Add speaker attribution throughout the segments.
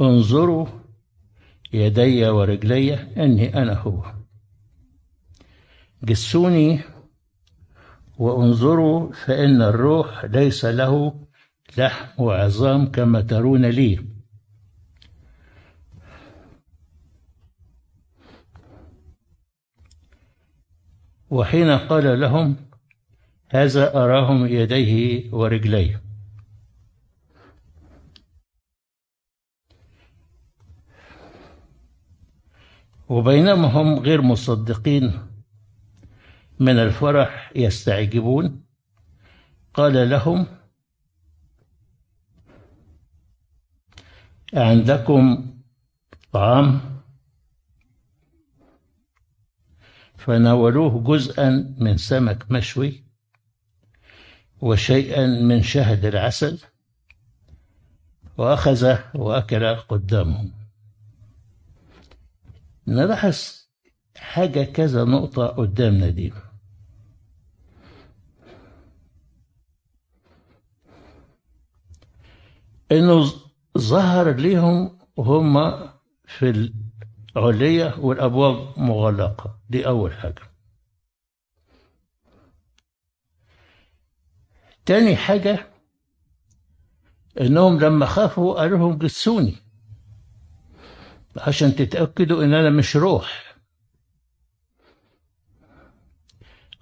Speaker 1: انظروا يدي ورجلي أني أنا هو. جسوني وانظروا فإن الروح ليس له لحم وعظام كما ترون لي. وحين قال لهم هذا أراهم يديه ورجليه. وبينما هم غير مصدقين. من الفرح يستعجبون. قال لهم عندكم طعام؟ فناولوه جزءا من سمك مشوي وشيئا من شهد العسل وأخذ وأكل قدامهم. نلاحظ حاجة كذا نقطة قدامنا دي إنه ظهر ليهم هم في العلية والأبواب مغلقة. دي أول حاجة. تاني حاجة إنهم لما خافوا قالوا لهم جسوني عشان تتأكدوا إن أنا مش روح.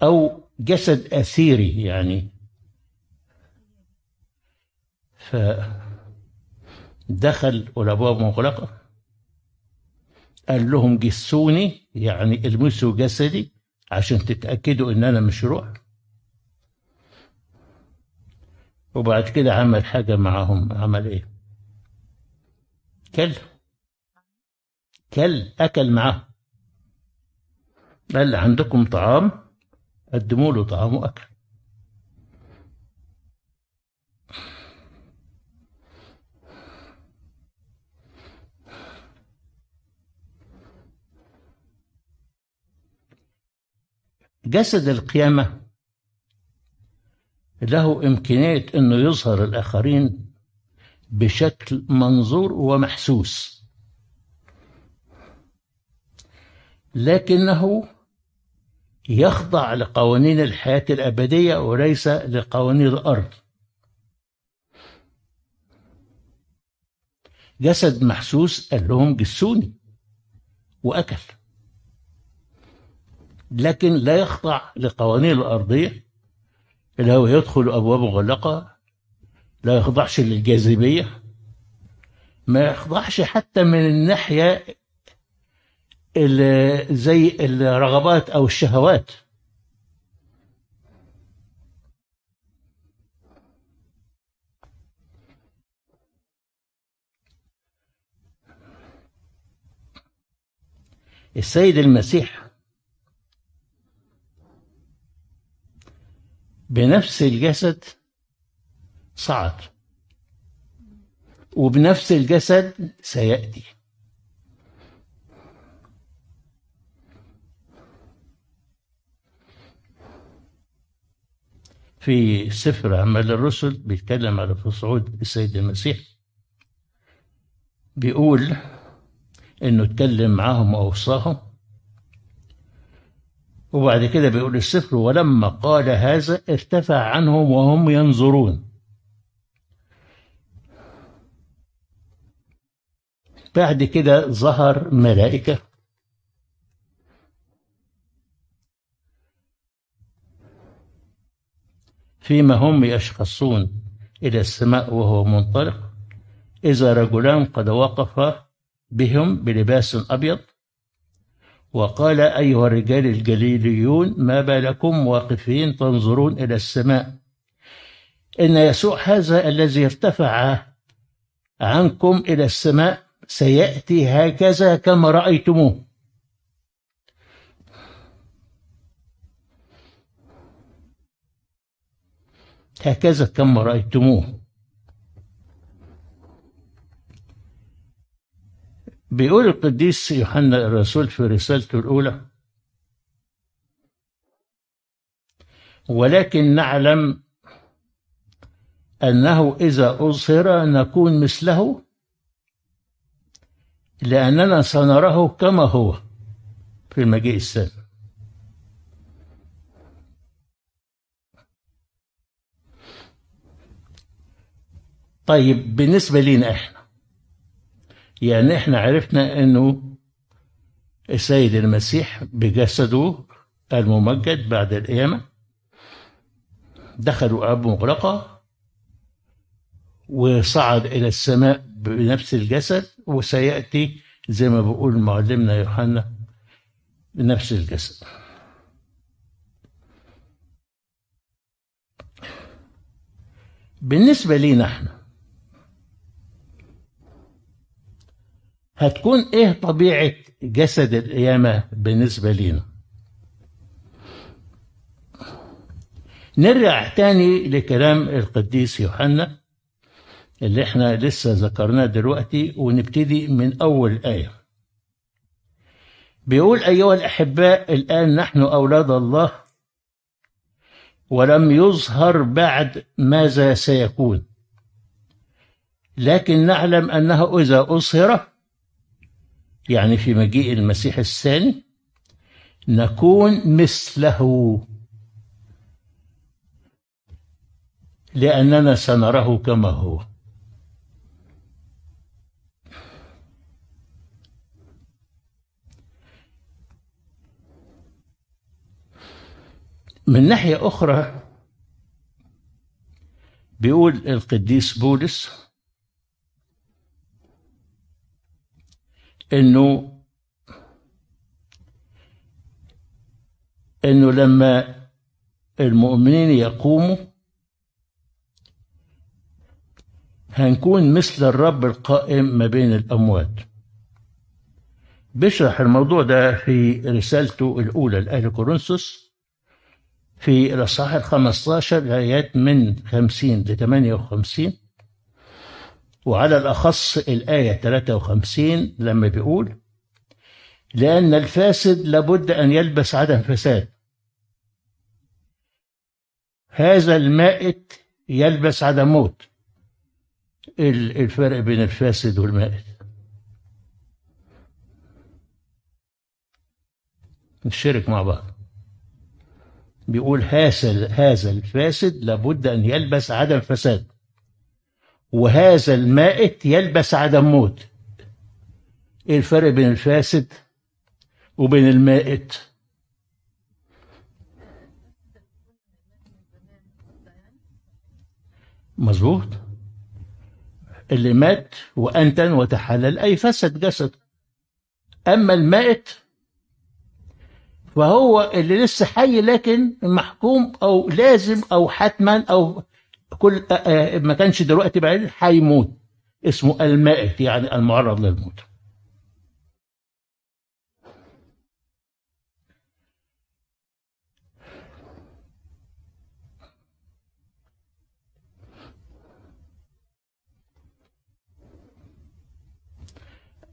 Speaker 1: أو جسد أثيري يعني. فدخل والأبواب مغلقة. قال لهم جسوني يعني المسوا جسدي عشان تتأكدوا إن أنا مش روح. وبعد كده عمل حاجة معاهم. عمل إيه؟ كل كل أكل معاه قال عندكم طعام قدموا له طعام وأكل جسد القيامة له إمكانية أنه يظهر الآخرين بشكل منظور ومحسوس. لكنه يخضع لقوانين الحياة الأبدية وليس لقوانين الأرض. جسد محسوس قال لهم جسوني وأكل. لكن لا يخضع لقوانين الأرضية اللي هو يدخل أبواب مغلقة لا يخضعش للجاذبية ما يخضعش حتى من الناحية زي الرغبات أو الشهوات. السيد المسيح بنفس الجسد صعد وبنفس الجسد سيأتي. في سفر أعمال الرسل بيتكلم على صعود السيد المسيح. بيقول إنه اتكلم معاهم وأوصاهم. وبعد كده بيقول السفر ولما قال هذا ارتفع عنهم وهم ينظرون. بعد كده ظهر ملائكة. فيما هم يشخصون إلى السماء وهو منطلق إذا رجلان قد وقف بهم بلباس أبيض وقال أيها الرجال الجليليون ما بالكم واقفين تنظرون إلى السماء؟ إن يسوع هذا الذي ارتفع عنكم إلى السماء سيأتي هكذا كما رأيتموه. هكذا كما رأيتموه؟ بيقول القديس يوحنا الرسول في رسالته الأولى ولكن نعلم أنه إذا أظهر نكون مثله لأننا سنراه كما هو في المجيء الثاني طيب بالنسبة لنا إحنا يعني إحنا عرفنا إنه السيد المسيح بجسده الممجد بعد القيامة دخلوا أب مغلقة وصعد إلى السماء بنفس الجسد وسيأتي زي ما بيقول معلمنا يوحنا بنفس الجسد. بالنسبة لينا إحنا هتكون إيه طبيعة جسد القيامة بالنسبة لينا؟ نرجع تاني لكلام القديس يوحنا اللي إحنا لسه ذكرناه دلوقتي ونبتدي من أول آية. بيقول أيها الأحباء الآن نحن أولاد الله ولم يظهر بعد ماذا سيكون. لكن نعلم أنه إذا أظهر يعني في مجيء المسيح الثاني نكون مثله. لأننا سنراه كما هو. من ناحية أخرى بيقول القديس بولس إنه إنه لما المؤمنين يقوموا هنكون مثل الرب القائم ما بين الأموات. بيشرح الموضوع ده في رسالته الأولى لأهل كورنثوس في الأصحاح الخمستاشر الآيات من خمسين لثمانية وخمسين. وعلى الأخص الآية 53 لما بيقول لأن الفاسد لابد أن يلبس عدم فساد. هذا المائت يلبس عدم موت. الفرق بين الفاسد والمائت. نشترك مع بعض. بيقول هذا هذا الفاسد لابد أن يلبس عدم فساد. وهذا المائت يلبس عدم موت. إيه الفرق بين الفاسد وبين المائت؟ مظبوط. اللي مات وأنتن وتحلل أي فسد جسد. أما المائت فهو اللي لسه حي لكن محكوم أو لازم أو حتما أو كل ما كانش دلوقتي بعدين هيموت. اسمه المائت يعني المعرض للموت.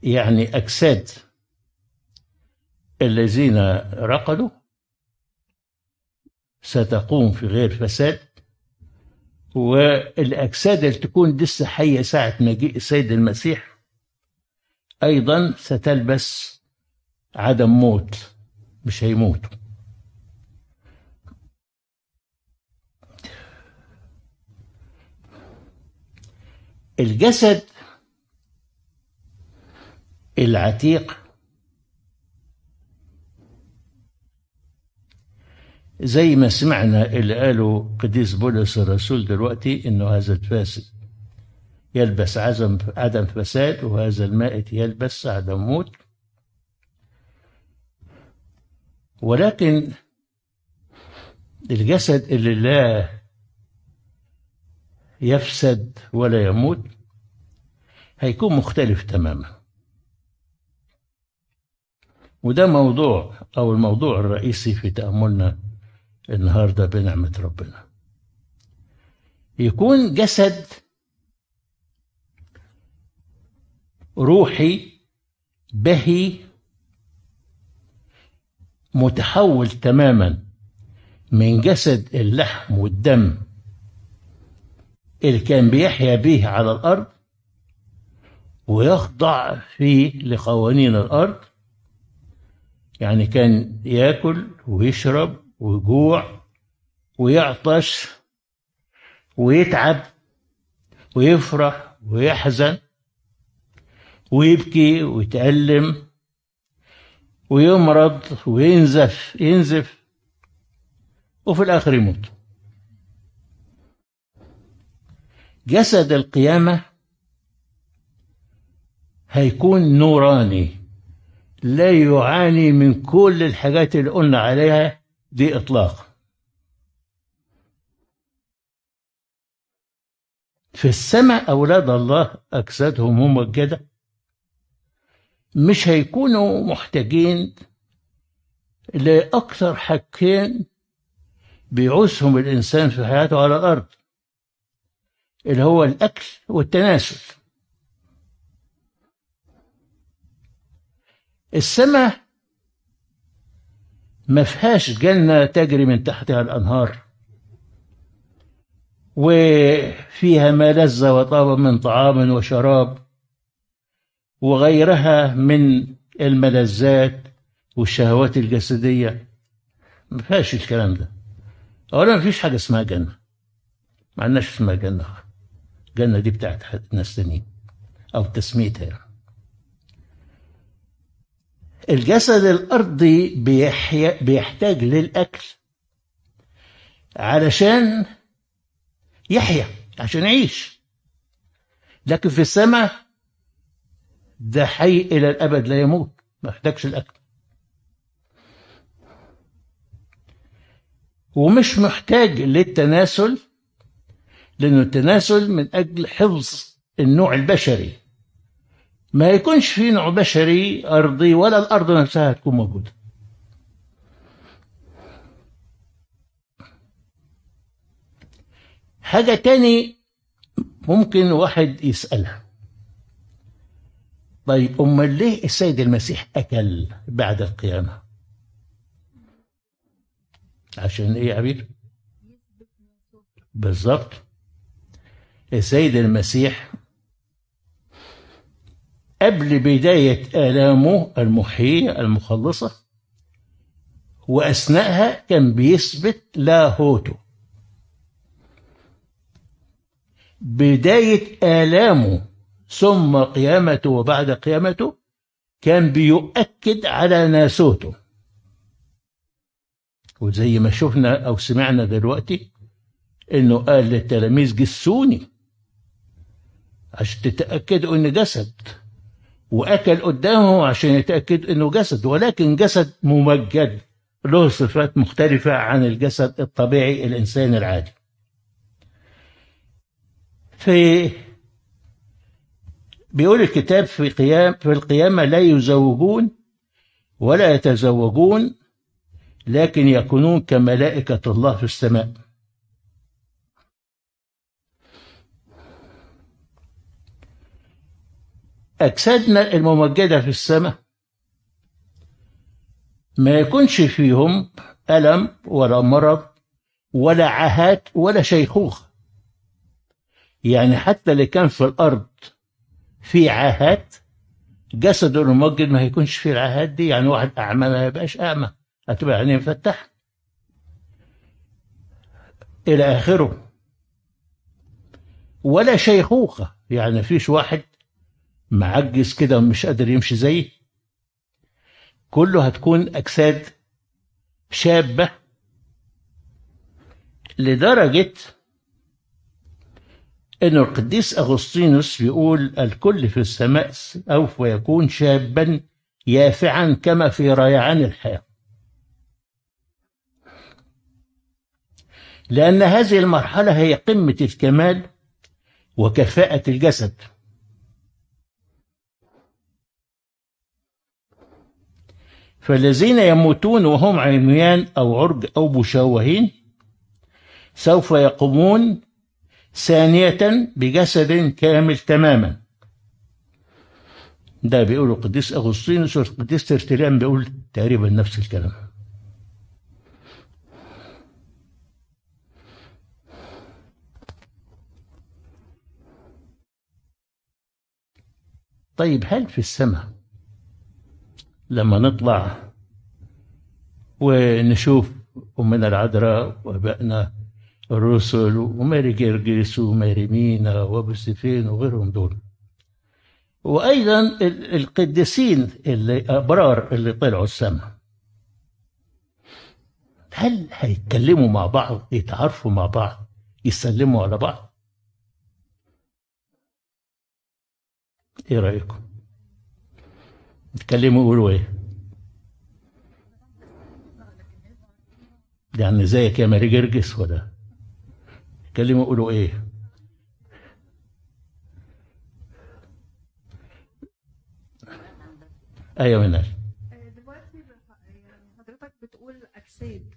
Speaker 1: يعني أجساد الذين رقدوا ستقوم في غير فساد. والأجساد اللي تكون لسه حية ساعة مجيء السيد المسيح أيضا ستلبس عدم موت مش هيموتوا الجسد العتيق زي ما سمعنا اللي قاله قديس بولس الرسول دلوقتي إنه هذا الفاسد. يلبس عدم عدم فساد وهذا المائت يلبس عدم موت. ولكن الجسد اللي لا يفسد ولا يموت هيكون مختلف تماما. وده موضوع أو الموضوع الرئيسي في تأملنا النهارده بنعمة ربنا. يكون جسد روحي بهي متحول تماما من جسد اللحم والدم اللي كان بيحيا به على الأرض ويخضع فيه لقوانين الأرض. يعني كان ياكل ويشرب ويجوع ويعطش ويتعب ويفرح ويحزن ويبكي ويتألم ويمرض وينزف ينزف وفي الآخر يموت. جسد القيامة هيكون نوراني لا يعاني من كل الحاجات اللي قلنا عليها دي إطلاق في السماء أولاد الله أجسادهم ممجدة مش هيكونوا محتاجين لأكثر حاجتين بيعوزهم الإنسان في حياته على الأرض اللي هو الأكل والتناسل. السماء ما فيهاش جنة تجري من تحتها الأنهار. وفيها ما لذ وطاب من طعام وشراب وغيرها من الملذات والشهوات الجسدية. ما فيهاش الكلام ده. أولا ما فيش حاجة اسمها جنة. ما عندناش اسمها جنة. جنة دي بتاعت ناس تانيين. أو تسميتها يعني. الجسد الأرضي بيحي... بيحتاج للأكل علشان يحيا عشان يعيش. لكن في السماء ده حي إلى الأبد لا يموت ما يحتاجش الأكل. ومش محتاج للتناسل لأنه التناسل من أجل حفظ النوع البشري. ما يكونش في نوع بشري أرضي ولا الأرض نفسها تكون موجودة. حاجة تاني ممكن واحد يسألها. طيب أمال ليه السيد المسيح أكل بعد القيامة؟ عشان إيه يا عبير بالظبط. السيد المسيح قبل بداية آلامه المحيية المخلصة وأثناءها كان بيثبت لاهوته بداية آلامه ثم قيامته وبعد قيامته كان بيؤكد على ناسوته وزي ما شفنا أو سمعنا دلوقتي إنه قال للتلاميذ جسوني عشان تتأكدوا إن جسد. وأكل قدامه عشان يتأكد إنه جسد ولكن جسد ممجد له صفات مختلفة عن الجسد الطبيعي الإنسان العادي. في بيقول الكتاب في قيام في القيامة لا يزوجون ولا يتزوجون لكن يكونون كملائكة الله في السماء. أجسادنا الممجدة في السماء. ما يكونش فيهم ألم ولا مرض ولا عاهات ولا شيخوخة يعني حتى اللي كان في الأرض في عاهات جسده الممجد ما هيكونش فيه العاهات دي. يعني واحد أعمى ما يبقاش أعمى. هتبقى عينيه مفتحة. إلى آخره. ولا شيخوخة. يعني فيش واحد معجز كده ومش قادر يمشي زيه كله هتكون أجساد شابة لدرجة أن القديس أغسطينوس بيقول الكل في السماء سوف يكون شابا يافعا كما في ريعان الحياة. لأن هذه المرحلة هي قمة الكمال وكفاءة الجسد. فالذين يموتون وهم عميان أو عرج أو مشوهين سوف يقومون ثانية بجسد كامل تماما. ده بيقوله القديس أغسطينوس والقديس ترتليان بيقول تقريبا نفس الكلام. طيب هل في السماء لما نطلع ونشوف أمنا العذراء وأبائنا الرسل وماري جرجس وماري مينا وابو سيفين وغيرهم دول. وأيضا ال- القديسين اللي أبرار اللي طلعوا السماء. هل هيتكلموا مع بعض؟ يتعرفوا مع بعض؟ يسلموا على بعض؟ إيه رأيكم؟ يتكلموا يقولوا إيه؟ يعني زيك يا ماري جرجس ولا يتكلموا يقولوا إيه؟ أيوه منال.
Speaker 2: آه، دلوقتي يعني حضرتك بتقول
Speaker 1: أجساد.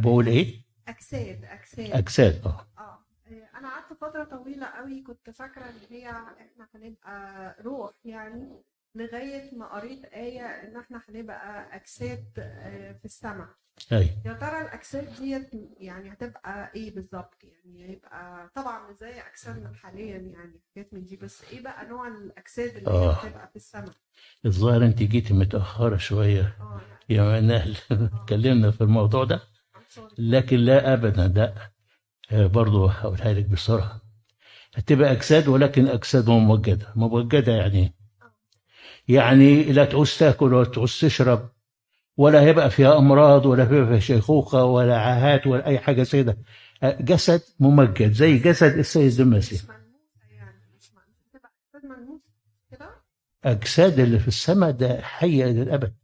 Speaker 1: بقول إيه؟
Speaker 2: أجساد أجساد.
Speaker 1: أجساد آه
Speaker 2: آه. آه، أنا قعدت فترة طويلة قوي كنت فاكرة إن هي إحنا هنبقى روح يعني. لغاية ما قريت آية إن إحنا هنبقى أجساد آه، في السماء.
Speaker 1: اي
Speaker 2: يا ترى الأجساد ديت يعني هتبقى إيه بالظبط يعني هيبقى طبعا مش زي أجسادنا حاليا يعني حاجات من دي بس إيه بقى نوع الأجساد اللي
Speaker 1: آه.
Speaker 2: هتبقى في السماء؟
Speaker 1: الظاهر أنت جيتي متأخرة شوية.
Speaker 2: آه
Speaker 1: يا منال اتكلمنا في الموضوع ده. لكن لا ابدا لا. آه، برضو هقولها لك بسرعة. هتبقى أجساد ولكن أجساد ممجدة. ممجدة يعني؟ يعني لا تعوز تاكل ولا تعوز تشرب ولا هيبقى فيها أمراض ولا فيها شيخوخة ولا عاهات ولا أي حاجة زي ده جسد ممجد زي جسد السيد المسيح. أجساد اللي في السماء ده حية للابد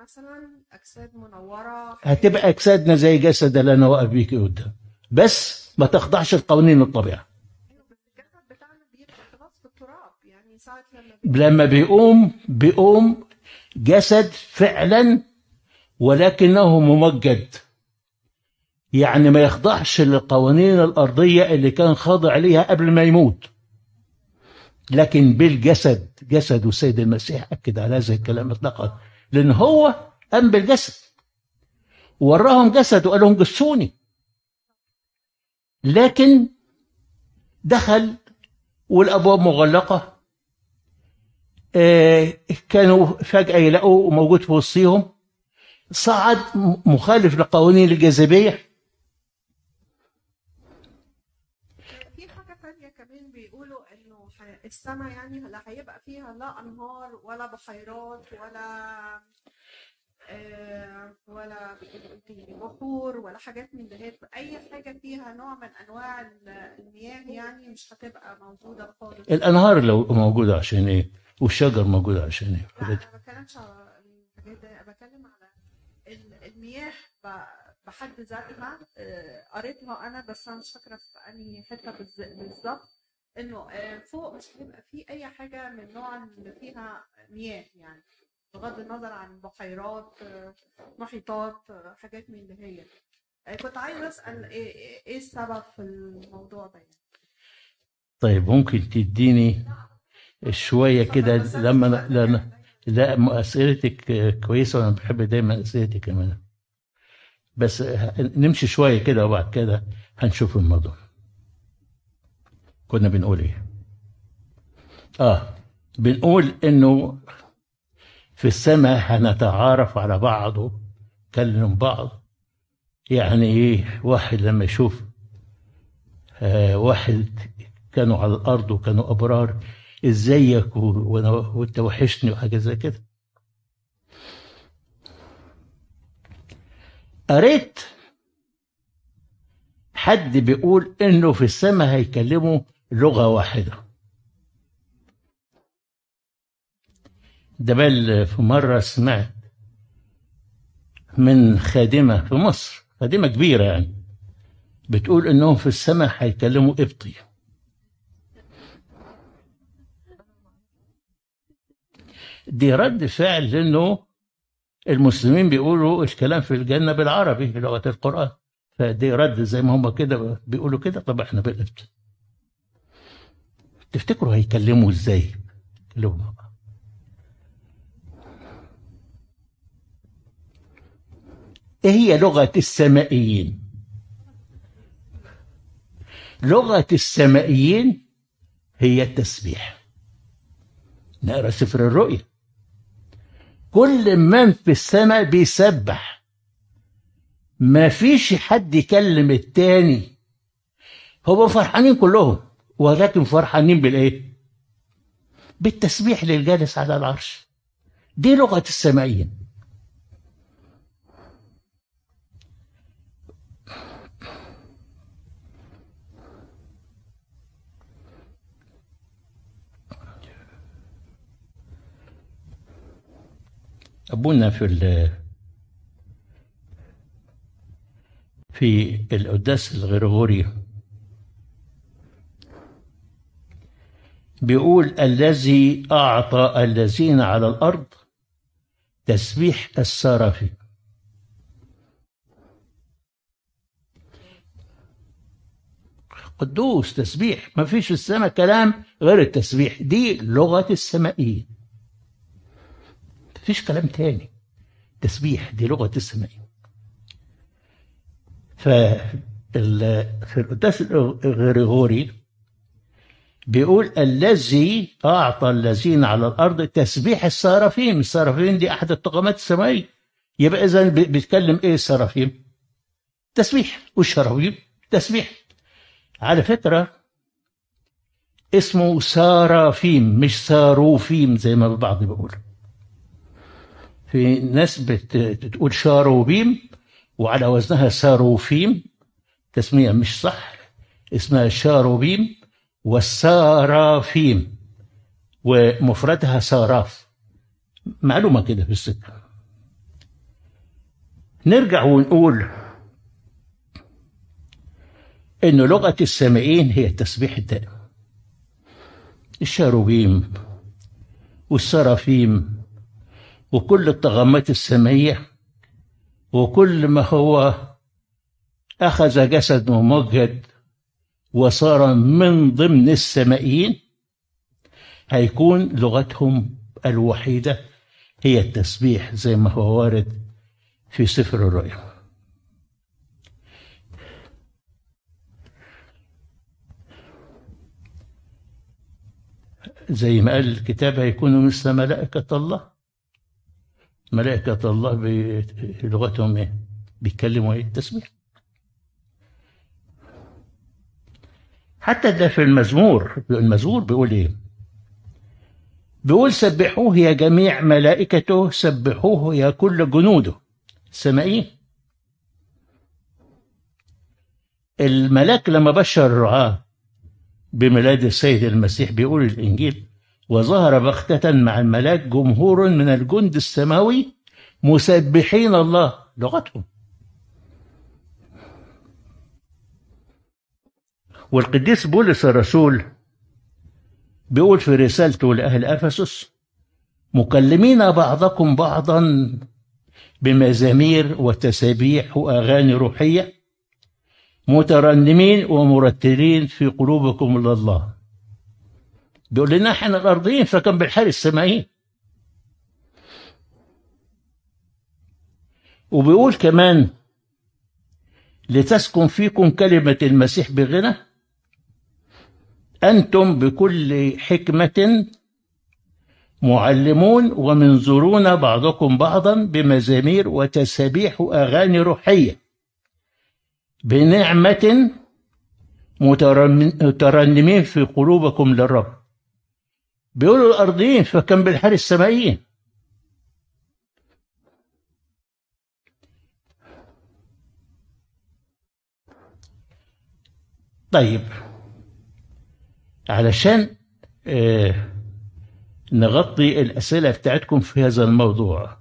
Speaker 2: مثلا اجساد منوره
Speaker 1: هتبقى أجسادنا زي جسد اللي أنا واقف بيكي قدام. بس ما تخضعش لقوانين الطبيعة
Speaker 2: أيوة، بس الجسد بتاعنا بيبقى خلاص في التراب يعني ساعه لما بي-
Speaker 1: لما بيقوم بيقوم جسد فعلا ولكنه ممجد. يعني ما يخضعش للقوانين الأرضية اللي كان خاضع ليها قبل ما يموت. لكن بالجسد جسد السيد المسيح أكد على هذا الكلام إطلاقا. لأن هو قام بالجسد. وراهم جسد وقال لهم جسوني. لكن دخل والأبواب مغلقة. كانوا فجأة يلاقوا موجود في وسطهم صعد مخالف لقوانين الجاذبية.
Speaker 2: في حاجة ثانية كمان بيقولوا إنه ح- السماء يعني لا هيبقى فيها لا أنهار ولا بحيرات ولا آه، ولا بحور ولا حاجات من دهيت أي حاجة فيها نوع من أنواع ال- المياه يعني مش هتبقى موجودة خالص.
Speaker 1: الأنهار لو موجودة عشان إيه؟ والشجر موجود عشان إيه
Speaker 2: لا أنا بتكلمش على الحاجات دي أنا بتكلم على ال- المياه بحد ذاتها. آه، قريتها أنا بس أنا مش فاكرة في أنهي حتة بالظبط. إنه آه، فوق مش هيبقى في أي حاجة من نوع اللي فيها مياه يعني بغض النظر عن بحيرات آه، محيطات حاجات من اللي هي. كنت عايزة أسأل إيه إيه- إيه السبب في الموضوع ده يعني؟
Speaker 1: طيب ممكن تديني شوية كده لما لا, لا أسئلتك كويسة وأنا بحب دايما أسئلتك كمان. بس نمشي شوية كده وبعد كده هنشوف الموضوع. كنا بنقول إيه؟ آه بنقول إنه في السماء هنتعارف على بعض ونكلم بعض. يعني إيه؟ واحد لما يشوف آه واحد كانوا على الأرض وكانوا أبرار ازيك و- وأنا- وأنت وحشني وحاجة زي كده. قريت حد بيقول إنه في السماء هيكلموا لغة واحدة. ده بل في مرة سمعت من خادمة في مصر خادمة كبيرة يعني بتقول إنهم في السماء هيكلموا قبطي دي رد فعل لأنه المسلمين بيقولوا الكلام في الجنة بالعربي بلغه القرآن فدي رد زي ما هم كده بيقولوا كده طب إحنا بالقبط تفتكروا هيكلموا إزاي؟ بعض. إيه هي لغة السمائيين؟ لغة السمائيين هي التسبيح نقرأ سفر الرؤيا كل من في السماء بيسبح. ما فيش حد يكلم التاني. هو فرحانين كلهم ولكن فرحانين بالإيه؟ بالتسبيح للجالس على العرش. دي لغة السمائيين أبونا في ال في القداس الغرغوري. بيقول الذي أعطى الذين على الأرض تسبيح السرافي قدوس تسبيح ما فيش في السماء كلام غير التسبيح. دي لغة السمائيين مفيش كلام تاني. تسبيح دي لغة السمائيين ف في القداس الغريغوري بيقول الذي أعطى الذين على الأرض تسبيح السرافيم. السرافيم دي أحد الطغمات السمائية يبقى إذا بيتكلم إيه السرافيم؟ تسبيح. والشرافيم تسبيح. على فكرة اسمه سارافيم مش ساروفيم زي ما البعض بيقول في ناس بتقول شاروبيم وعلى وزنها ساروفيم تسمية مش صح اسمها شاروبيم والسارافيم ومفردها ساراف. معلومة كده في السكة. نرجع ونقول إن لغة السامعين هي التسبيح الدائم. الشاروبيم والسرافيم وكل الطغمات السمائية وكل ما هو أخذ جسد ممجد وصار من ضمن السمائيين هيكون لغتهم الوحيدة هي التسبيح زي ما هو وارد في سفر الرؤيا. زي ما قال الكتاب هيكونوا مثل ملائكة الله. ملائكة الله بلغتهم إيه؟ بيتكلموا إيه؟ التسبيح حتى ده في المزمور المزمور بيقول إيه؟ بيقول سبحوه يا جميع ملائكته سبحوه يا كل جنوده. السمائيين الملاك لما بشر الرعاة بميلاد السيد المسيح بيقول الإنجيل وظهر بغتة مع الملاك جمهور من الجند السماوي مسبحين الله لغتهم. والقديس بولس الرسول بيقول في رسالته لأهل أفسس مكلمين بعضكم بعضا بمزامير وتسابيح وأغاني روحية مترنمين ومرتلين في قلوبكم لله. بيقول لنا إحنا الأرضيين فكان بالحال السمائيين وبيقول كمان لتسكن فيكم كلمة المسيح بغنى؟ أنتم بكل حكمة معلمون ومنظرون بعضكم بعضا بمزامير وتسابيح وأغاني روحية بنعمة مترنمين في قلوبكم للرب. بيقولوا الأرضيين فكان بالحال السمائيين طيب علشان آه نغطي الأسئلة بتاعتكم في هذا الموضوع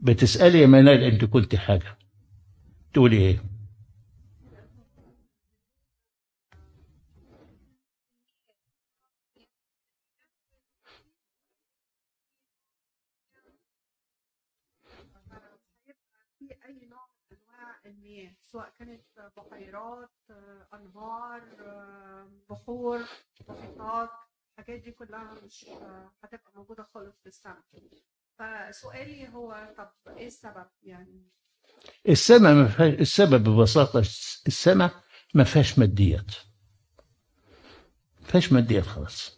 Speaker 1: بتسألي يا منال أنت قلت حاجة تقولي إيه؟
Speaker 3: بحيرات انهار بحور محيطات الحاجات دي كلها مش هتبقى موجودة خالص في السماء. فسؤالي هو طب إيه السبب يعني؟
Speaker 1: السماء ما فيهاش السبب ببساطة السماء ما فيهاش ماديات. ما فيهاش ماديات خلاص.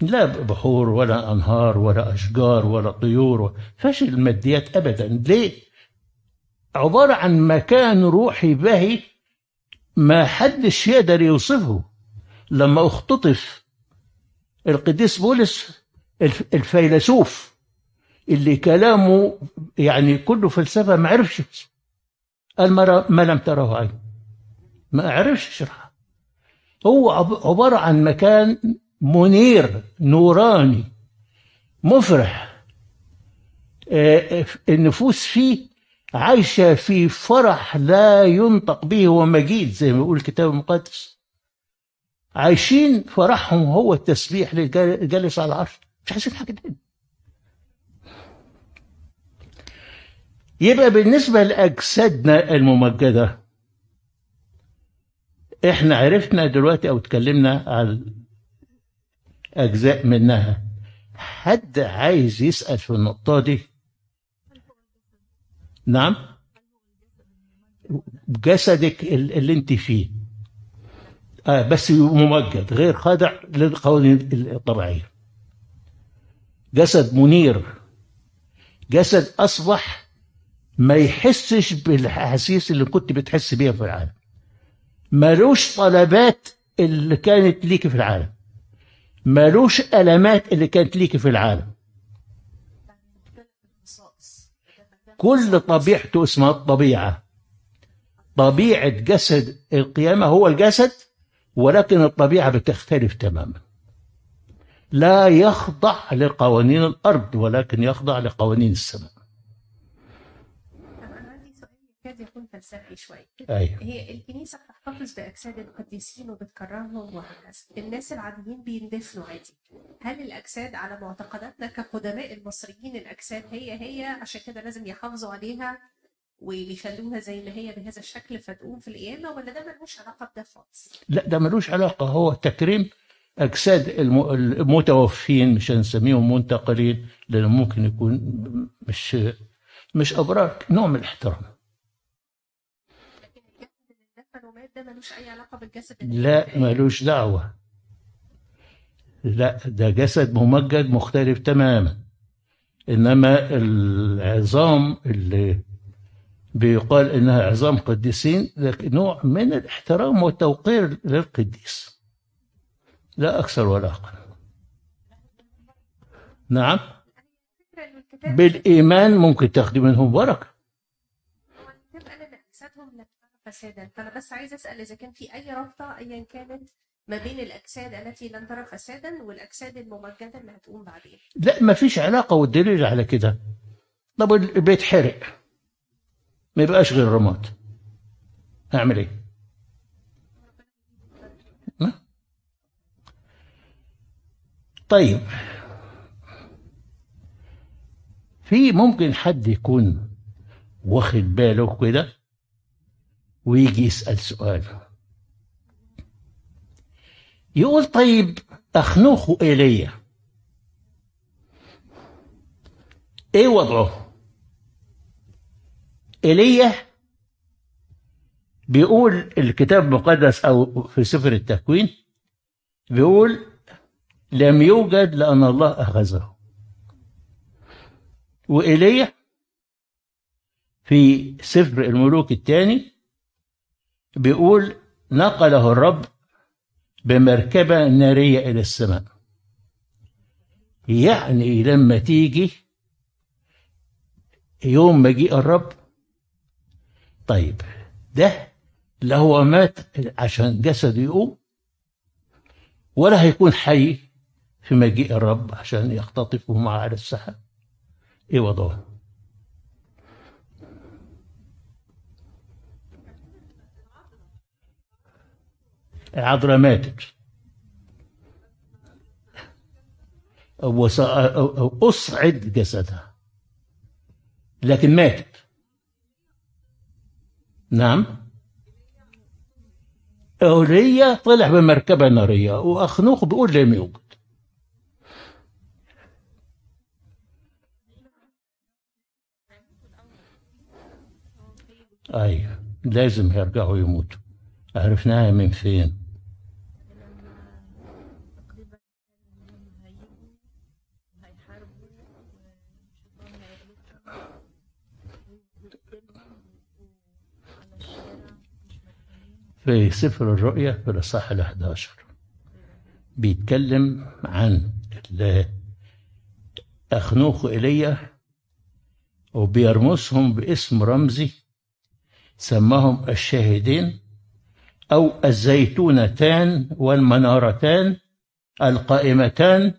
Speaker 1: لا بحور ولا أنهار ولا أشجار ولا طيور فاش الماديات أبدا. ليه؟ عبارة عن مكان روحي باهي ما حدش يقدر يوصفه لما اختطف القديس بولس الف- الفيلسوف اللي كلامه يعني كله فلسفة ما عرفش. قال ما لم تره عين. ما عرفش يشرحها هو عب- عبارة عن مكان منير نوراني مفرح. آه، النفوس فيه عايشة في فرح لا ينطق به ومجيد زي ما يقول الكتاب المقدس. عايشين فرحهم هو التسبيح للجالس على العرش. مش عايزين حاجة تاني. يبقى بالنسبة لأجسادنا الممجدة إحنا عرفنا دلوقتي أو اتكلمنا عن أجزاء منها. حد عايز يسأل في النقطة دي؟ نعم. جسدك ال- اللي انت فيه. آه بس ممجد غير خاضع للقوانين الطبيعية. جسد منير. جسد أصبح ما يحسش بالأحاسيس اللي كنت بتحس بيها في العالم. ملوش طلبات اللي كانت ليك في العالم. ملوش ألمات اللي كانت ليك في العالم. كل طبيعته اسمها الطبيعة. طبيعة جسد القيامة هو الجسد ولكن الطبيعة بتختلف تماما. لا يخضع لقوانين الأرض ولكن يخضع لقوانين السماء.
Speaker 2: يكاد يكون فلسفي شوية
Speaker 1: أيوة.
Speaker 2: هي الكنيسة بتحتفظ بأجساد القديسين وبتكرمهم وهكذا الناس العاديين بيندفنوا عادي. هل الأجساد على معتقداتنا كقدماء المصريين الأجساد هي هي؟ عشان كده لازم يحافظوا عليها ويخلوها زي ما هي بهذا الشكل فتقوم في القيامة ولا ده ملوش علاقة بده خالص؟
Speaker 1: لا ده ملوش علاقة. هو تكريم أجساد الم- المتوفين مش هنسميهم منتقلين لأنه ممكن يكون مش مش أبرار نوع من الاحترام
Speaker 2: لكن الجسد اللي اندفن ومات ده ملوش أي علاقة بالجسد
Speaker 1: لا ملوش دعوة. لا ده جسد ممجد مختلف تماما. إنما العظام اللي بيقال إنها عظام قديسين ده نوع من الاحترام والتوقير للقديس. لا أكثر ولا أقل. نعم.
Speaker 2: الكتاب
Speaker 1: بالإيمان ممكن تاخدي منهم بركة
Speaker 2: هو الكتاب قال ان اجسادهم لا ترى فسادا فأنا بس عايز أسأل إذا كان في أي رابطة ايا كانت ما بين الأجساد التي لن ترى فسادا والأجساد الممجده اللي هتقوم بعدين.
Speaker 1: لا ما فيش علاقة والدليل على كده. طب اللي بيتحرق ما يبقاش غير رماد هعمل إيه؟ طيب. في ممكن حد يكون واخد باله كده؟ ويجي يسأل سؤال. يقول طيب أخنوخ إيليا إيه وضعه؟ ايليا بيقول الكتاب المقدس أو في سفر التكوين بيقول لم يوجد لأن الله أخذه. وايليا في سفر الملوك الثاني بيقول نقله الرب بمركبة نارية إلى السماء. يعني لما تيجي يوم مجيء الرب طيب ده لا هو مات عشان جسده يقوم ولا هيكون حي في مجيء الرب عشان يختطفه معه على السحاب. إيه وضعه؟ العذراء ماتت. أصعد جسدها. لكن ماتت. نعم. أولية طلع بمركبة نارية وأخنوخ بيقول لم يوجد. أيوة لازم يرجعوا يموتوا. عرفناها من فين؟ في سفر الرؤيا في الإصحاح ال 11 بيتكلم عن أخنوخ إيليا وبيرمزهم باسم رمزي سماهم الشاهدين أو الزيتونتان والمنارتان القائمتان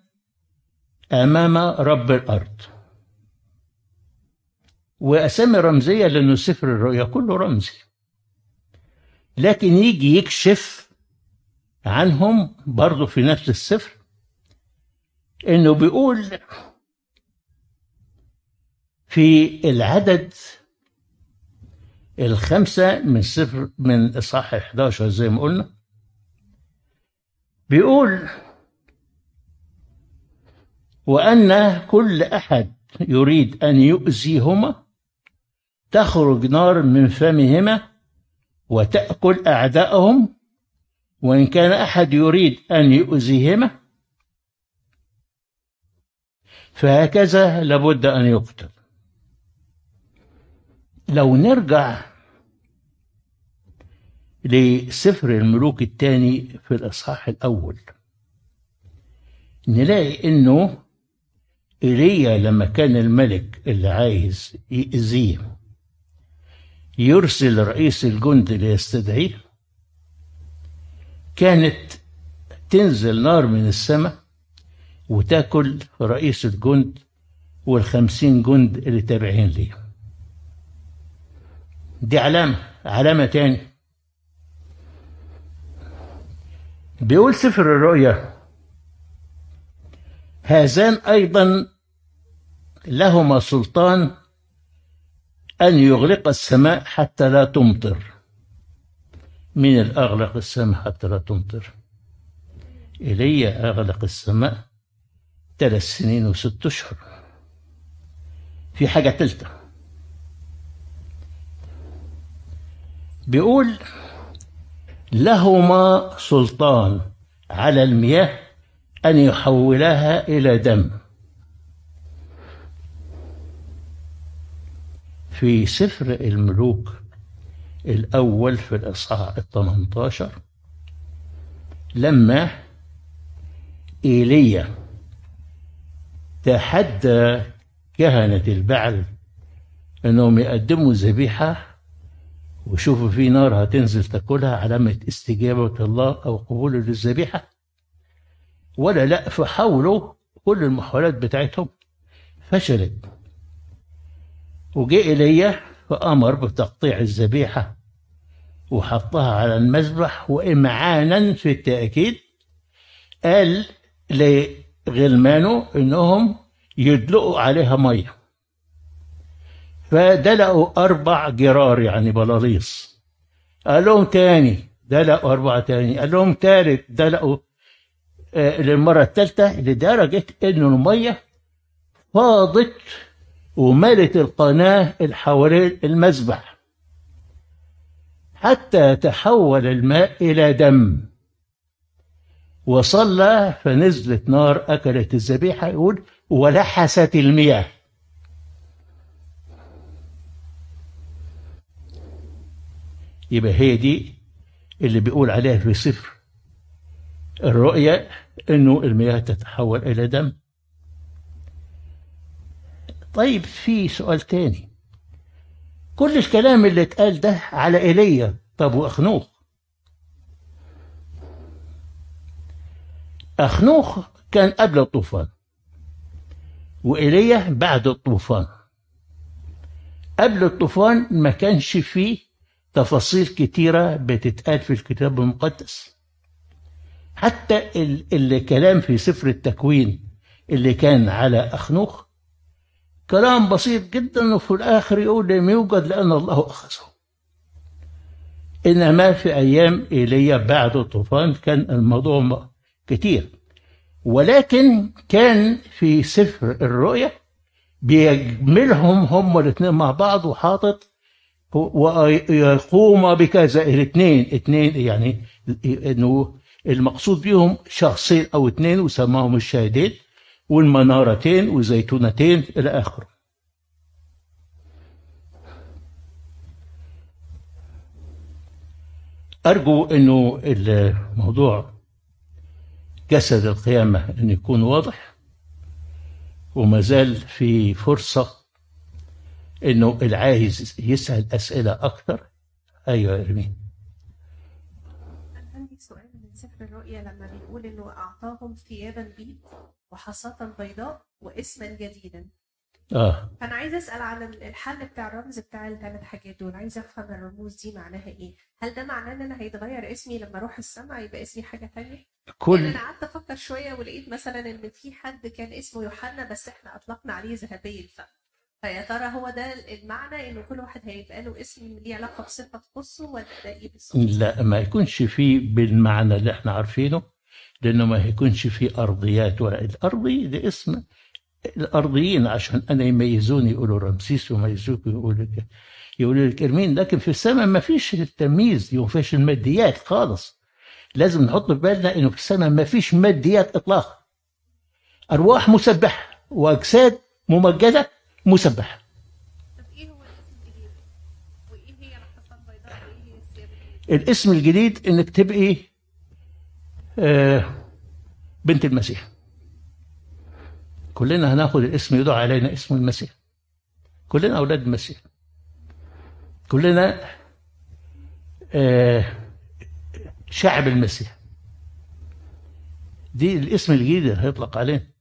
Speaker 1: أمام رب الأرض. وأسامي رمزية لأنه سفر الرؤيا كله رمزي. لكن يجي يكشف عنهم برضه في نفس السفر إنه بيقول في العدد الخمسة من سفر من إصحاح 11 زي ما قلنا بيقول وأن كل أحد يريد أن يؤذيهما تخرج نار من فمهما وتأكل أعداءهم وإن كان أحد يريد أن يؤذيهما فهكذا لابد أن يقتل. لو نرجع لسفر الملوك الثاني في الإصحاح الأول نلاقي إنه إيليا لما كان الملك اللي عايز يأذيه يرسل رئيس الجند ليستدعيه. كانت تنزل نار من السماء وتاكل رئيس الجند والخمسين جند اللي تابعين ليه دي علامة علامة تاني. بيقول سفر الرؤيا هذان أيضا لهما سلطان أن يغلق السماء حتى لا تمطر. من الأغلق السماء حتى لا تمطر. إلي أغلق السماء ثلاث سنين وست أشهر. في حاجة تالتة. بيقول لهما سلطان على المياه أن يحولها إلى دم. في سفر الملوك الأول في الإصحاح الثمنتاشر لما إيليا تحدى كهنة البعل أنهم يقدموا ذبيحة وشوفوا في نار هتنزل تاكلها علامة استجابة الله أو قبوله للذبيحة. ولا لا فحاولوا كل المحاولات بتاعتهم فشلت. وجاء إلي فأمر بتقطيع الذبيحة وحطها على المذبح وإمعانا في التأكيد قال لغلمانه إنهم يدلقوا عليها مية. فدلقوا أربع جرار يعني بلاليص. قال لهم تاني دلقوا أربعة تاني. قال لهم تالت دلقوا آه، للمرة الثالثة لدرجة إنه المية فاضت وملت القناة اللي حوالين المذبح. حتى تحول الماء إلى دم. وصلى فنزلت نار أكلت الذبيحة يقول ولحست المياه. يبقى هي دي اللي بيقول عليها في سفر الرؤيا إنه المياه تتحول إلى دم. طيب في سؤال تاني. كل الكلام اللي اتقال ده على إيليا. طب وأخنوخ؟ أخنوخ كان قبل الطوفان وإيليا بعد الطوفان. قبل الطوفان ما كانش فيه تفاصيل كتيرة بتتقال في الكتاب المقدس. حتى ال- الكلام في سفر التكوين اللي كان على أخنوخ كلام بسيط جدا وفي الآخر يقول لم يوجد لأن الله أخذه. إنما في أيام إيليا بعد الطوفان كان الموضوع كتير. ولكن كان في سفر الرؤيا بيجملهم هم الاثنين مع بعض وحاطط ويقوم بكذا الاثنين اثنين يعني إنه المقصود بهم شخصين أو اثنين وسماهم الشاهدين. والمنارتين وزيتونتين إلى آخره. أرجو أنه الموضوع جسد القيامة أن يكون واضح وما زال في فرصة أنه العايز يسأل أسئلة أكثر. أيوة يا إرمين
Speaker 2: عندي سؤال من سفر الرؤيا لما بيقول إنه أعطاهم ثيابا بيض. وحصاة بيضاء واسما جديدا.
Speaker 1: آه.
Speaker 2: فأنا عايزة أسأل عن الحل بتاع الرمز بتاع الثلاث حاجات دول. عايزة أفهم الرموز دي معناها إيه. هل ده معناه إن أنا هيتغير اسمي لما أروح السماء يبقى اسمي تانية؟ يعني
Speaker 1: كل
Speaker 2: أنا قعدت أفكر شوية ولقيت مثلا إن في حد كان اسمه يوحنا بس إحنا أطلقنا عليه ذهبي الفم فيا ترى هو ده المعنى إنه كل واحد هيبقى له اسم ليه علاقة بصفة تخصه ولا ده إيه بالظبط؟
Speaker 1: لا ما يكونش فيه بالمعنى اللي إحنا عارفينه. لأنه ما يكونش فيه أرضيات الأرضي ده اسم الأرضيين عشان أنا يميزوني يقولوا رمسيس ويميزوك يقولوا لك يقولوا لك إرمين لكن في السماء ما فيش التمييز ما فيش الماديات خالص. لازم نحط في بالنا إنه في السماء ما فيش ماديات إطلاقا. أرواح مسبحة وأجساد ممجدة مسبحة.
Speaker 2: طب إيه الاسم الجديد؟
Speaker 1: إنك تبقي بنت المسيح. كلنا هناخد الاسم يدعى علينا اسم المسيح. كلنا أولاد المسيح. كلنا آه شعب المسيح. دي الاسم الجديد اللي هيطلق عليه.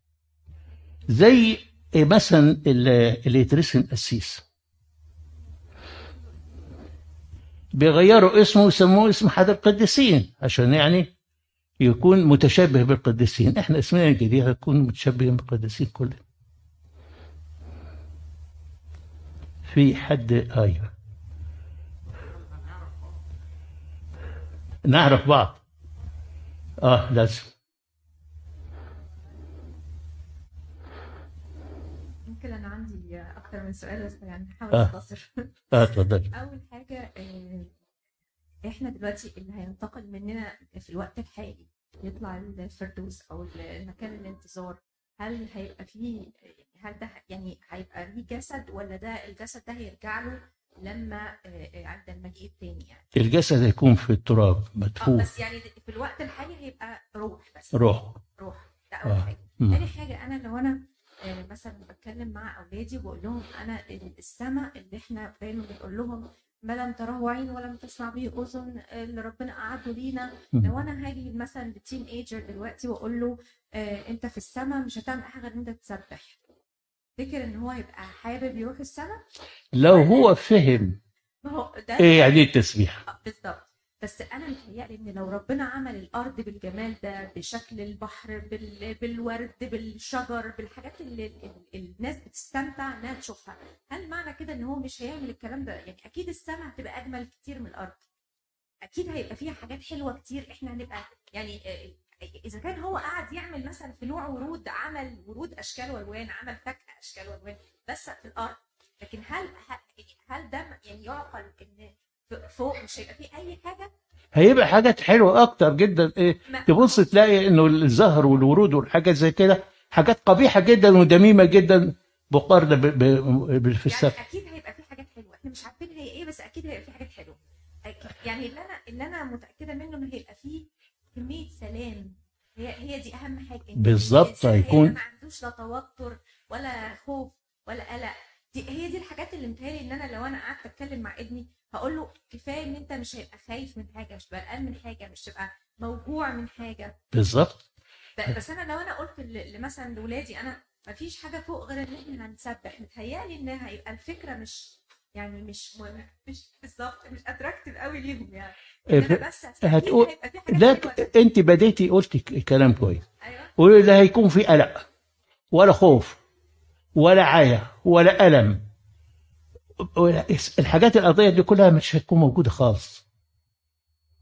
Speaker 1: زي مثلا اللي يترسم قسيس بيغيروا اسمه ويسموه اسم حد القديسين عشان يعني يكون متشبه بالقديسين. إحنا اسمنا الجديد هيكون متشبه بالقديسين كلنا في حد أيوه نعرف بعض. آه لازم.
Speaker 3: يمكن أنا عندي أكتر من سؤال بس يعني هحاول
Speaker 1: آه.
Speaker 3: أختصر.
Speaker 1: آه اتفضل.
Speaker 3: أول حاجة آه، إحنا دلوقتي اللي هينتقل مننا في الوقت الحالي يطلع الفردوس أو المكان الانتظار هل هيبقى فيه هل ده يعني هيبقى ليه جسد ولا ده الجسد ده هيرجع له لما آه، آه، عند المجيء التاني يعني؟
Speaker 1: الجسد هيكون في التراب
Speaker 3: آه
Speaker 1: مدفون
Speaker 3: بس يعني في الوقت الحالي هيبقى روح بس.
Speaker 1: روح.
Speaker 3: روح. ده أول
Speaker 1: آه.
Speaker 3: حاجة.
Speaker 1: مم.
Speaker 3: تاني حاجة أنا لو أنا آه، مثلا بتكلم مع أولادي وبقول لهم أنا السماء اللي إحنا دايما بنقول لهم ما لم تره عين ولم تسمع به أذن اللي ربنا قعده لينا. لو أنا هاجي مثلا لتين ايجر دلوقتي وأقول له آه أنت في السماء مش هتعمل حاجة غير إن أنت تسبح. تفتكر إن هو يبقى حابب يروح السماء؟
Speaker 1: لو هو فهم
Speaker 3: ما هو ده
Speaker 1: إيه يعني التسبيح؟
Speaker 3: آه، بالظبط بس أنا متهيألي إن لو ربنا عمل الأرض بالجمال ده بشكل البحر بال... بالورد بالشجر بالحاجات اللي ال- ال- الناس بتستمتع إنها تشوفها هل معنى كده إن هو مش هيعمل الكلام ده؟ يعني أكيد السماء هتبقى أجمل كتير من الأرض. أكيد هيبقى فيها حاجات حلوة كتير إحنا هنبقى يعني إذا كان هو قاعد يعمل مثلا في نوع ورود عمل ورود أشكال وألوان عمل فاكهه أشكال وألوان بس في الأرض لكن هل هل ده يعني يعقل إن فوق مش هيبقى فيه أي حاجة؟
Speaker 1: هيبقى حاجات حلوة أكتر جدا إيه
Speaker 3: ما
Speaker 1: تبص تلاقي إنه الزهر والورود والحاجات زي كده حاجات قبيحة جدا ودميمة جدا مقارنه ب- ب- ب- في
Speaker 3: يعني أكيد هيبقى في حاجات حلوة. إحنا مش عارفين هي إيه بس أكيد هيبقى في حاجات حلوة. يعني اللي أنا اللي أنا متأكدة منه ان هيبقى فيه كمية سلام. هي هي دي أهم حاجة.
Speaker 1: بالظبط، هيكون-
Speaker 3: ما عندوش لا توتر ولا خوف ولا قلق. دي هي دي الحاجات اللي متهيألي إن أنا لو أنا قعدت أتكلم مع ابني هقول له كفاية إن أنت مش هيبقى خايف من حاجة مش تبقى قلقان من حاجة مش تبقى موجوع من حاجة.
Speaker 1: بالظبط.
Speaker 3: بس أنا لو أنا قلت مثلا لاولادي أنا ما فيش حاجة فوق غير إن إحنا هنسبح. متهيألي ان هيبقى الفكرة مش يعني مش م- مش بالظبط مش اتراكتيف قوي ليهم يعني. أنا بس
Speaker 1: هتقول-
Speaker 3: هيبقى
Speaker 1: لا. أنت بديتي قلتي كلام كويس.
Speaker 3: أيوه.
Speaker 1: ولا هيكون في قلق ولا خوف ولا عيا ولا ألم. الحاجات الأرضية دي كلها مش هتكون موجودة خالص.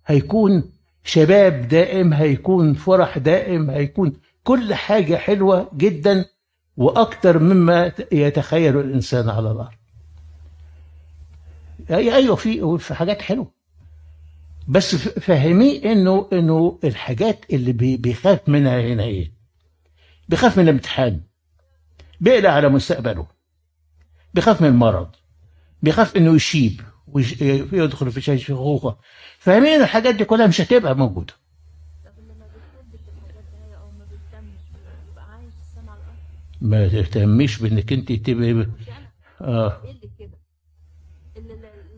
Speaker 1: هيكون شباب دائم هيكون فرح دائم هيكون كل حاجة حلوة جدا وأكثر مما يتخيل الإنسان على الأرض. أيوه في في حاجات حلوة. بس فهميه انه إنه الحاجات اللي بي- بيخاف منها هنا إيه؟ بيخاف من الامتحان بيقلق على مستقبله بيخاف من المرض. بيخاف إنه يشيب ويدخل في شيخوخة فاهمين؟ الحاجات دي كلها مش هتبقى
Speaker 4: اللي ما
Speaker 1: تهتميش بإنك أنت تبقى
Speaker 4: آه.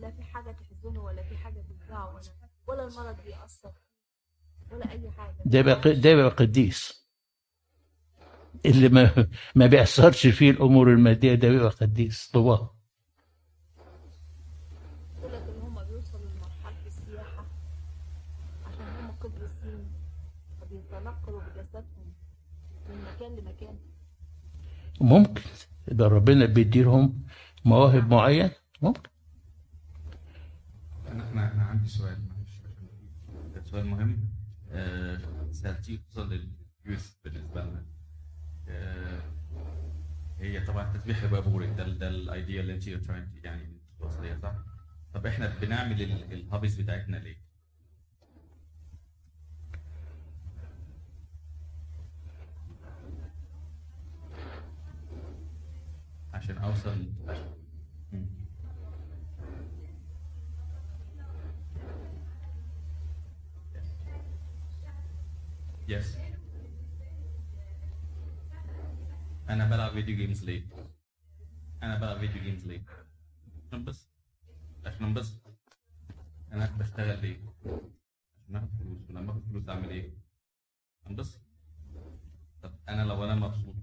Speaker 4: لا, في حاجة تحزنه ولا في حاجة ولا المرض بيأثر ولا اي حاجة
Speaker 1: ده يبقى ده يبقى قديس. اللي ما ما بيأثرش فيه الأمور المادية ده بيبقى قديس. طبعا
Speaker 4: يقول لك ان هم بيوصلوا لمرحله السياحه عشان هم قديسين فبيتنقلوا بجسدهم من مكان لمكان
Speaker 1: ممكن. ده ربنا بيديلهم مواهب معين ممكن.
Speaker 5: أنا أنا عندي سؤال معلش. سؤال مهم. آه، سألتيه خصوصا لليوث بالنسبة لنا. آه، هي طبعا التسبيح بورد ده ده الايديا اللي انت يعني توصليها صح؟ طب إحنا بنعمل ال- الهابيز بتاعتنا ليه؟ عشان أوصل مم. yes أنا بلعب video games ليه أنا بلعب video games ليه عشان بس عشان بس أنا بشتغل ليه عشان اخد فلوس. ولما أخد فلوس أعمل إيه؟ عشان بس طب أنا لو أنا مبسوط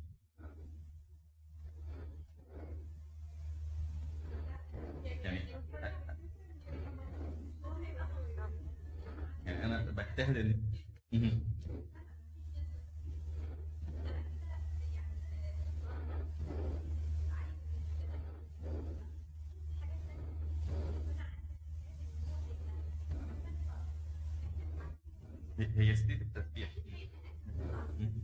Speaker 5: يعني يعني هي هي ستيت التسبيح مهم.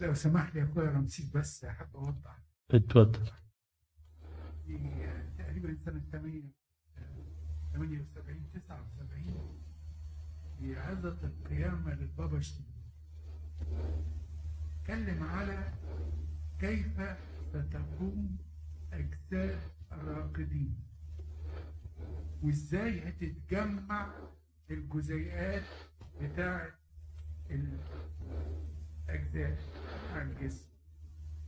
Speaker 6: لو سمح لي يا أخويا رمسيس بس حابب أوضح.
Speaker 1: اتفضل.
Speaker 6: في تقريبا سنة 8 78 79 في عظة القيامة للبابا شنودة اتكلم على كيف ستقوم أجساد الراقدين وإزاي هتتجمع الجزيئات بتاعة الأجزاء. الجسم.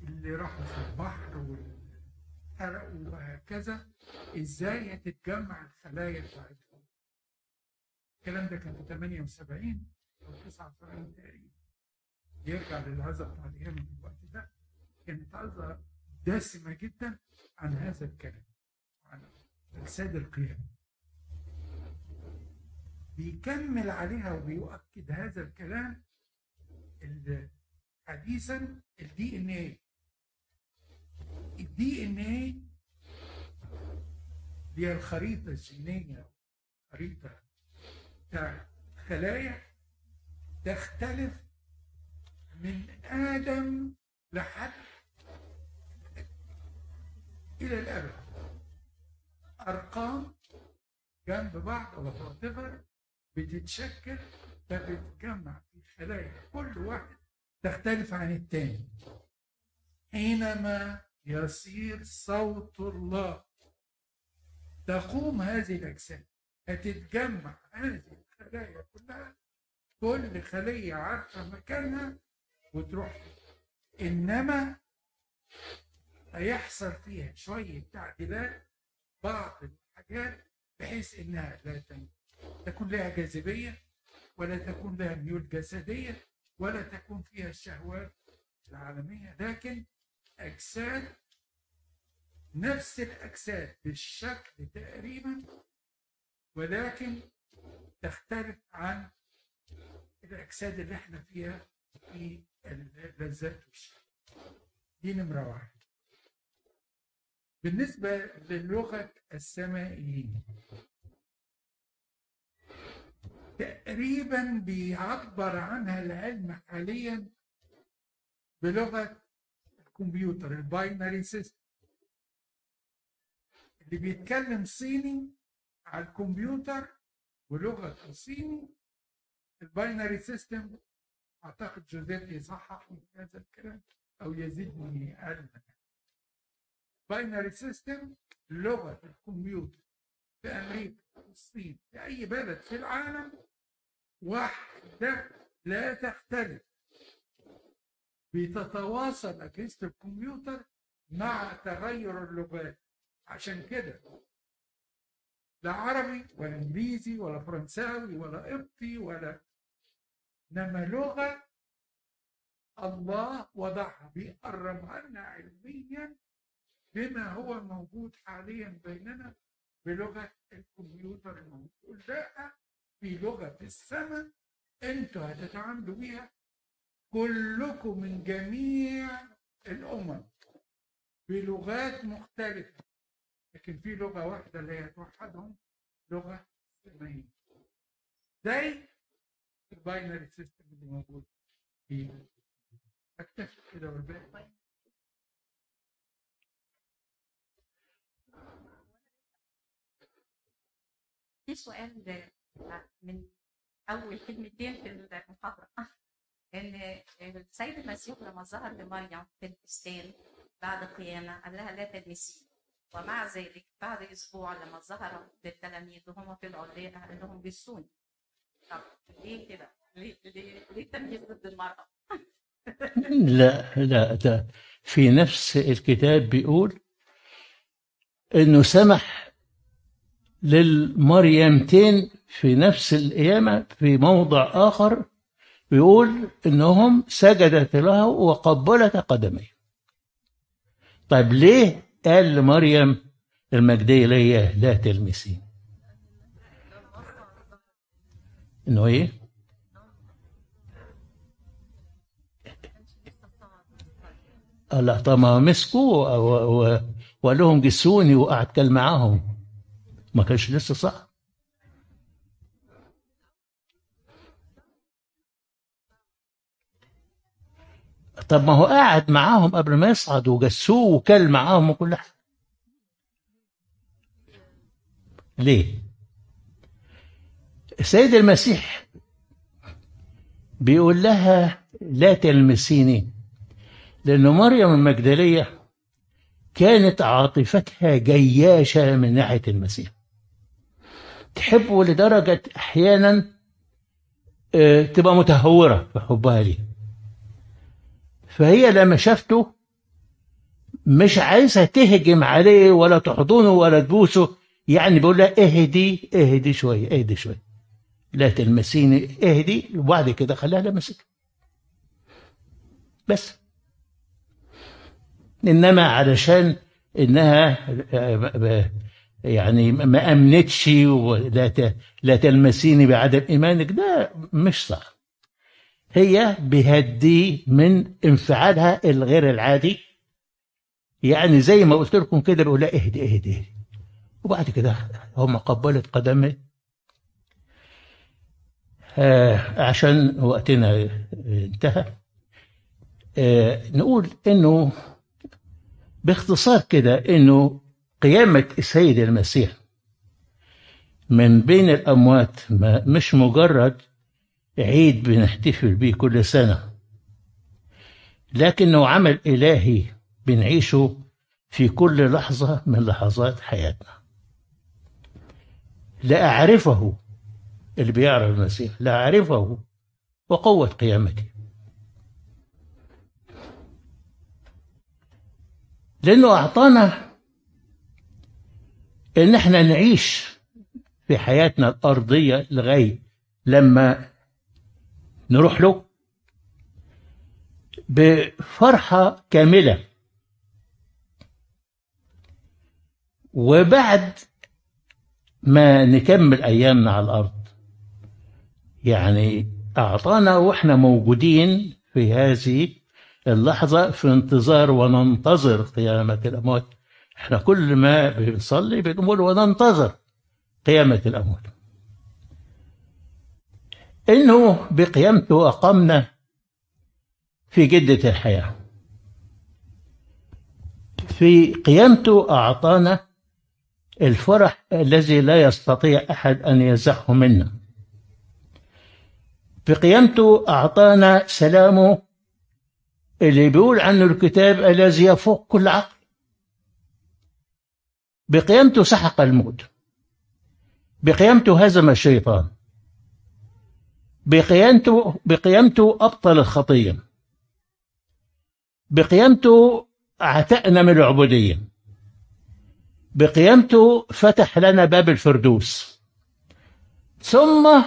Speaker 6: اللي راحوا في البحر والحرقوا وهكذا إزاي هتتجمع الخلايا بتاعتهم؟ الكلام ده كان في 78 أو 79 تقريبا. يرجع للعظة بتاع القيامة في الوقت ده. كانت عظة دسمة جدا عن هذا الكلام عن أجساد القيامة بيكمل عليها وبيؤكد هذا الكلام ال- حديثا الدي ان إيه الدي ان إيه هي الخريطة الجينية خريطة بتاع خلايا تختلف من آدم لحد إلى الأبد. أرقام جنب بعض whatever بتتشكل فبتتجمع في خلايا كل واحد تختلف عن التاني. حينما يصير صوت الله تقوم هذه الأجسام هتتجمع هذه الخلايا كلها كل خلية عارفة مكانها وتروح. إنما هيحصل فيها شوية تعديلات بعض الحاجات بحيث إنها لا تكون لها جاذبية ولا تكون لها ميول جسدية ولا تكون فيها الشهوات العالمية. لكن أجساد نفس الأجساد بالشكل تقريبا ولكن تختلف عن الأجساد اللي إحنا فيها في اللذات والشهوة دي نمرة واحد بالنسبة للغة السمائيين تقريبا بيعبر عنها العلم حاليا بلغة الكمبيوتر ال binary system اللي بيتكلم صيني على الكمبيوتر ولغة الصيني ال binary system أعتقد جوزيف يصحح من هذا الكلام أو يزيدني علما. binary system لغة الكمبيوتر في أمريكا في الصين في أي بلد في العالم واحدة لا تختلف. بتتواصل أجهزة الكمبيوتر مع تغير اللغات. عشان كده لا عربي ولا إنجليزي ولا فرنساوي ولا قبطي ولا إنما لغة الله وضعها بيقربها لنا علميا بما هو موجود حاليا بيننا بلغة الكمبيوتر. الموجود لا في في السماء أنتوا هتتعاملوا بيها كلكم من جميع الأمم بلغات مختلفة لكن في لغة واحدة اللي هي توحدهم لغة سماويه زي ال binary system اللي موجود في اكتشف كده والباقي.
Speaker 7: في سؤال من أول كلمتين في المحاضرة إن السيد المسيح لما ظهر لمريم في البستان بعد القيامة قال لها لا تلمسيه ومع ذلك بعد أسبوع لما ظهر للتلاميذ وهم في العلية قال لهم جسوني طب ليه كده؟ ليه ليه ليه التمييز ضد المرأة؟
Speaker 1: لا لا ده في نفس الكتاب بيقول إنه سمح للمريمتين في نفس القيامة في موضع آخر بيقول إنهم سجدت له وقبلت قدميه. طيب ليه قال لمريم المجدية ليا لا تلمسين؟ إنه إيه؟ الله طب ما و- وقال لهم جسوني وقعد كل معاهم. ما كانش لسه صح طب ما هو قاعد معاهم قبل ما يصعد وجسوه وكل معاهم وكل حاجة. ليه؟ السيد المسيح بيقول لها لا تلمسيني لأن مريم المجدلية كانت عاطفتها جياشة من ناحية المسيح. تحبه لدرجة أحيانا آه، تبقى متهورة في حبها ليه فهي لما شافته مش عايزة تهجم عليه ولا تحضنه ولا تبوسه يعني بيقول لها اهدي اهدي شوية اهدي شوية. لا تلمسيني اهدي وبعد كده خليها لمسك بس. إنما علشان إنها يعني ما أمنتش ولا لا تلمسيني بعدم إيمانك ده مش صح. هي بهدي من انفعالها الغير العادي. يعني زي ما قلت لكم كده بيقول لها اهدي اهدي اهدي. وبعد كده هم قبلت قدمه آه عشان وقتنا انتهى. آه نقول إنه باختصار كده إنه قيامة السيد المسيح من بين الأموات ما مش مجرد عيد بنحتفل بيه كل سنة. لكنه عمل إلهي بنعيشه في كل لحظة من لحظات حياتنا. لا أعرفه اللي بيعرف المسيح لا أعرفه وقوة قيامته. لأنه أعطانا إن إحنا نعيش في حياتنا الأرضية لغاية لما نروح له بفرحة كاملة. وبعد ما نكمل أيامنا على الأرض يعني أعطانا وإحنا موجودين في هذه اللحظة في انتظار وننتظر قيامة الأموات. إحنا كل ما بنصلي بنقول وننتظر قيامة الأموات. إنه بقيامته أقمنا في جدة الحياة. في قيامته أعطانا الفرح الذي لا يستطيع أحد أن يزحه منا. بقيامته أعطانا سلامه اللي بيقول عنه الكتاب الذي يفوق كل عقل. بقيامته سحق الموت. بقيامته هزم الشيطان. بقيامته بقيامته أبطل الخطية بقيامته عتقنا من العبودية. بقيامته فتح لنا باب الفردوس. ثم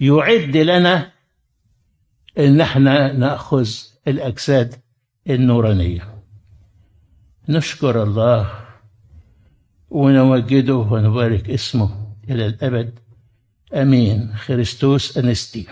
Speaker 1: يعد لنا إن إحنا نأخذ الأجساد النورانية. نشكر الله ونمجده ونبارك اسمه إلى الأبد. Amén. Christus anesti.